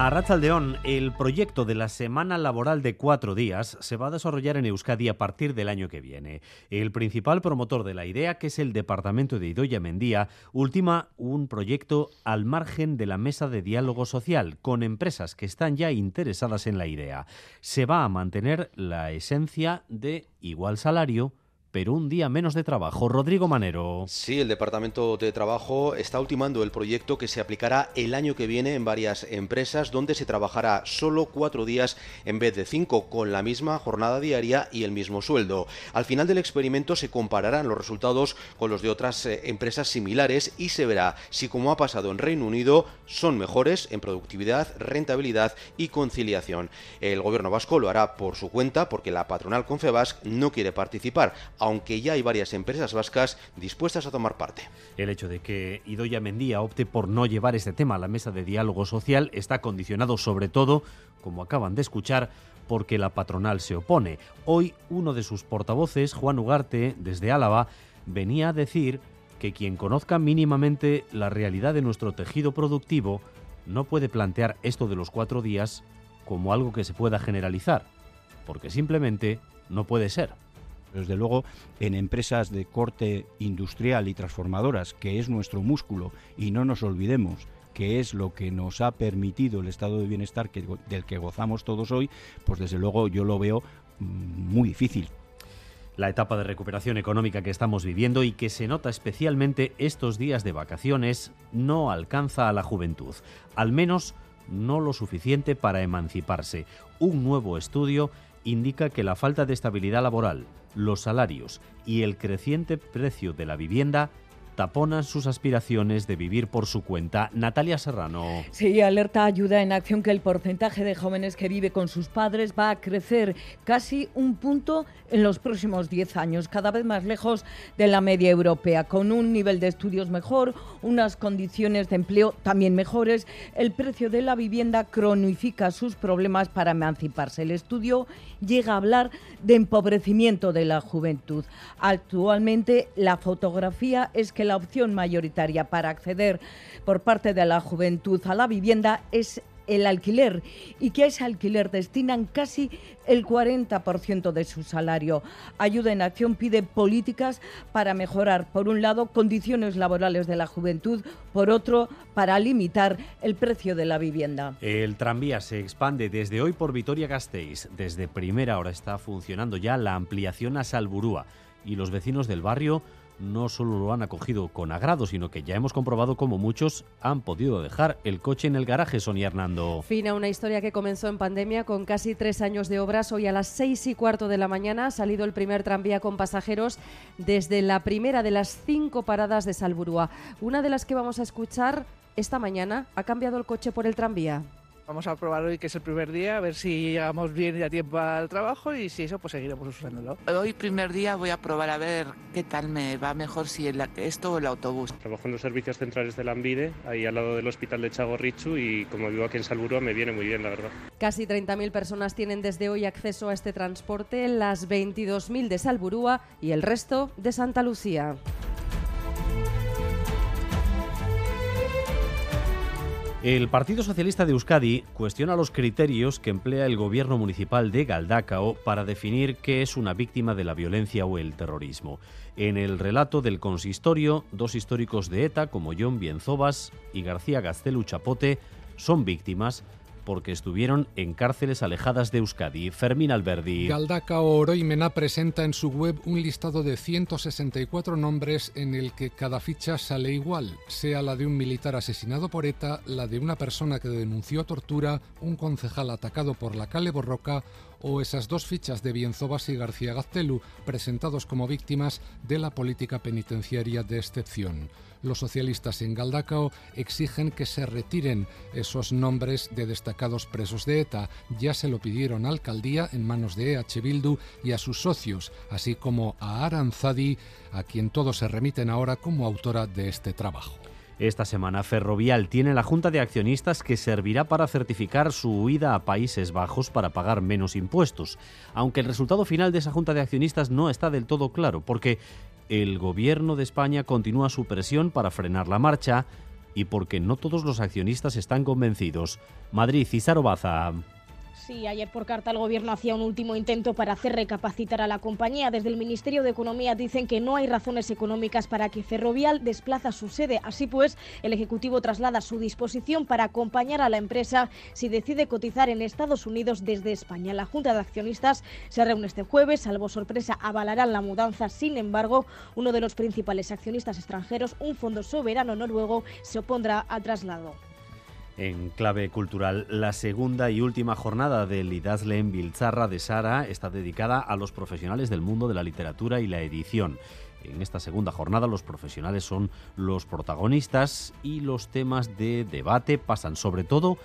A Ratzaldeón, el proyecto de la semana laboral de cuatro días se va a desarrollar en Euskadi a partir del año que viene. El principal promotor de la idea, que es el departamento de Idoya Mendía, ultima un proyecto al margen de la mesa de diálogo social con empresas que están ya interesadas en la idea. Se va a mantener la esencia de igual salario pero un día menos de trabajo. Rodrigo Manero. Sí, el Departamento de Trabajo está ultimando el proyecto que se aplicará el año que viene en varias empresas, donde se trabajará solo cuatro días en vez de cinco, con la misma jornada diaria y el mismo sueldo. Al final del experimento se compararán los resultados con los de otras eh, empresas similares y se verá si, como ha pasado en Reino Unido, son mejores en productividad, rentabilidad y conciliación. El gobierno vasco lo hará por su cuenta porque la patronal Confebasc no quiere participar aunque ya hay varias empresas vascas dispuestas a tomar parte. El hecho de que Idoya Mendía opte por no llevar este tema a la mesa de diálogo social está condicionado sobre todo, como acaban de escuchar, porque la patronal se opone. Hoy uno de sus portavoces, Juan Ugarte, desde Álava, venía a decir que quien conozca mínimamente la realidad de nuestro tejido productivo no puede plantear esto de los cuatro días como algo que se pueda generalizar, porque simplemente no puede ser. Desde luego, en empresas de corte industrial y transformadoras, que es nuestro músculo, y no nos olvidemos que es lo que nos ha permitido el estado de bienestar del que gozamos todos hoy, pues desde luego yo lo veo mm, muy difícil. La etapa de recuperación económica que estamos viviendo y que se nota especialmente estos días de vacaciones no alcanza a la juventud, al menos no lo suficiente para emanciparse. Un nuevo estudio indica que la falta de estabilidad laboral, los salarios y el creciente precio de la vivienda taponan sus aspiraciones de vivir por su cuenta. Natalia Serrano. Sí, alerta ayuda en acción que el porcentaje de jóvenes que vive con sus padres va a crecer casi un punto en los próximos 10 años, cada vez más lejos de la media europea, con un nivel de estudios mejor, unas condiciones de empleo también mejores. El precio de la vivienda cronifica sus problemas para emanciparse. El estudio llega a hablar de empobrecimiento de la juventud. Actualmente la fotografía es que la opción mayoritaria para acceder por parte de la juventud a la vivienda es el alquiler y que a ese alquiler destinan casi el 40% de su salario. Ayuda en Acción pide políticas para mejorar, por un lado, condiciones laborales de la juventud, por otro, para limitar el precio de la vivienda. El tranvía se expande desde hoy por Vitoria-Gasteiz. Desde primera hora está funcionando ya la ampliación a Salburúa y los vecinos del barrio no solo lo han acogido con agrado, sino que ya hemos comprobado cómo muchos han podido dejar el coche en el garaje, Sonia Hernando. Fina, una historia que comenzó en pandemia con casi tres años de obras. Hoy a las seis y cuarto de la mañana ha salido el primer tranvía con pasajeros desde la primera de las cinco paradas de Salburúa. Una de las que vamos a escuchar esta mañana ha cambiado el coche por el tranvía. Vamos a probar hoy que es el primer día, a ver si llegamos bien y a tiempo al trabajo y si eso, pues seguiremos usándolo. Hoy primer día voy a probar a ver qué tal me va mejor, si el, esto o el autobús. Trabajo en los servicios centrales de la Ambide, ahí al lado del hospital de Chagorrichu y como vivo aquí en Salburua me viene muy bien, la verdad. Casi 30.000 personas tienen desde hoy acceso a este transporte, las 22.000 de Salburúa y el resto de Santa Lucía. El Partido Socialista de Euskadi cuestiona los criterios que emplea el gobierno municipal de Galdacao para definir qué es una víctima de la violencia o el terrorismo. En el relato del consistorio, dos históricos de ETA como John Bienzobas y García Gaztelu Chapote son víctimas porque estuvieron en cárceles alejadas de Euskadi. Fermín Alberdi. Galdacao Oroimena presenta en su web un listado de 164 nombres en el que cada ficha sale igual, sea la de un militar asesinado por ETA, la de una persona que denunció tortura, un concejal atacado por la Cale Borroca o esas dos fichas de Bienzobas y García Gaztelu, presentados como víctimas de la política penitenciaria de excepción. Los socialistas en Galdacao exigen que se retiren esos nombres de destacados presos de ETA. Ya se lo pidieron a alcaldía en manos de EH Bildu y a sus socios, así como a Aranzadi, a quien todos se remiten ahora como autora de este trabajo. Esta semana Ferrovial tiene la Junta de Accionistas que servirá para certificar su huida a Países Bajos para pagar menos impuestos, aunque el resultado final de esa Junta de Accionistas no está del todo claro, porque el gobierno de España continúa su presión para frenar la marcha y porque no todos los accionistas están convencidos. Madrid, Císaro Baza. Sí, ayer por carta el Gobierno hacía un último intento para hacer recapacitar a la compañía. Desde el Ministerio de Economía dicen que no hay razones económicas para que Ferrovial desplaza su sede. Así pues, el Ejecutivo traslada su disposición para acompañar a la empresa si decide cotizar en Estados Unidos desde España. La Junta de Accionistas se reúne este jueves. Salvo sorpresa, avalarán la mudanza. Sin embargo, uno de los principales accionistas extranjeros, un fondo soberano noruego, se opondrá al traslado. En clave cultural, la segunda y última jornada del Idazlen Bilzarra de Sara está dedicada a los profesionales del mundo de la literatura y la edición. En esta segunda jornada los profesionales son los protagonistas y los temas de debate pasan sobre todo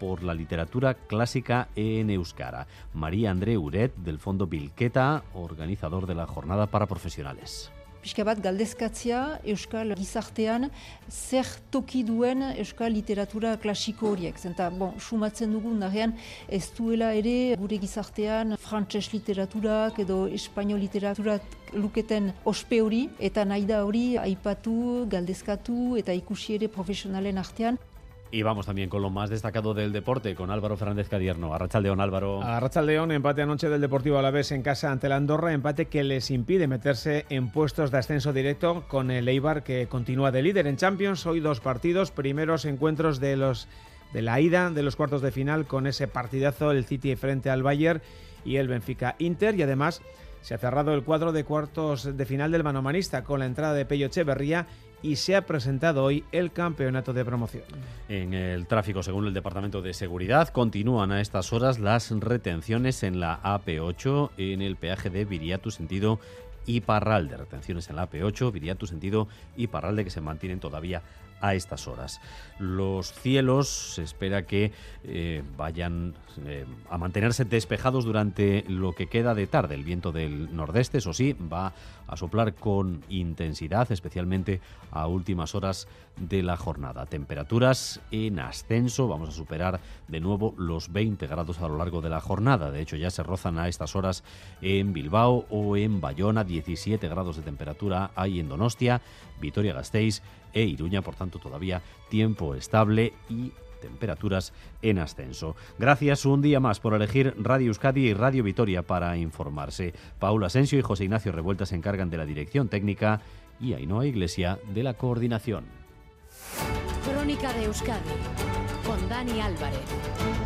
por la literatura clásica en euskara. María André Uret del Fondo Bilqueta, organizador de la jornada para profesionales. Pixka bat galdezkatzea euskal gizartean zer toki duen euskal literatura klasiko horiek. Zenta, bon, sumatzen dugu nahean ez duela ere gure gizartean frantses literaturak edo espainol literaturak luketen ospe hori eta nahi da hori aipatu, galdezkatu eta ikusi ere profesionalen artean. Y vamos también con lo más destacado del deporte, con Álvaro Fernández Cadierno. Arrachaldeón, Álvaro. Arrachaldeón, empate anoche del Deportivo Alavés en casa ante la Andorra, empate que les impide meterse en puestos de ascenso directo con el Eibar que continúa de líder en Champions. Hoy dos partidos, primeros encuentros de los de la ida de los cuartos de final con ese partidazo el City frente al Bayern y el Benfica Inter y además se ha cerrado el cuadro de cuartos de final del manomanista con la entrada de Pello Echeverría y se ha presentado hoy el campeonato de promoción. En el tráfico, según el Departamento de Seguridad, continúan a estas horas las retenciones en la AP8 en el peaje de Viriatu sentido Iparralde. Retenciones en la AP8, Viriatu sentido Iparralde que se mantienen todavía a estas horas. Los cielos se espera que eh, vayan eh, a mantenerse despejados durante lo que queda de tarde. El viento del nordeste, eso sí, va a soplar con intensidad, especialmente a últimas horas de la jornada. Temperaturas en ascenso, vamos a superar de nuevo los 20 grados a lo largo de la jornada. De hecho, ya se rozan a estas horas en Bilbao o en Bayona, 17 grados de temperatura hay en Donostia, Vitoria-Gasteiz e Iruña, por todavía tiempo estable y temperaturas en ascenso. Gracias un día más por elegir Radio Euskadi y Radio Vitoria para informarse. Paula Asensio y José Ignacio Revuelta se encargan de la dirección técnica y Ainhoa Iglesia de la coordinación. Crónica de Euskadi con Dani Álvarez.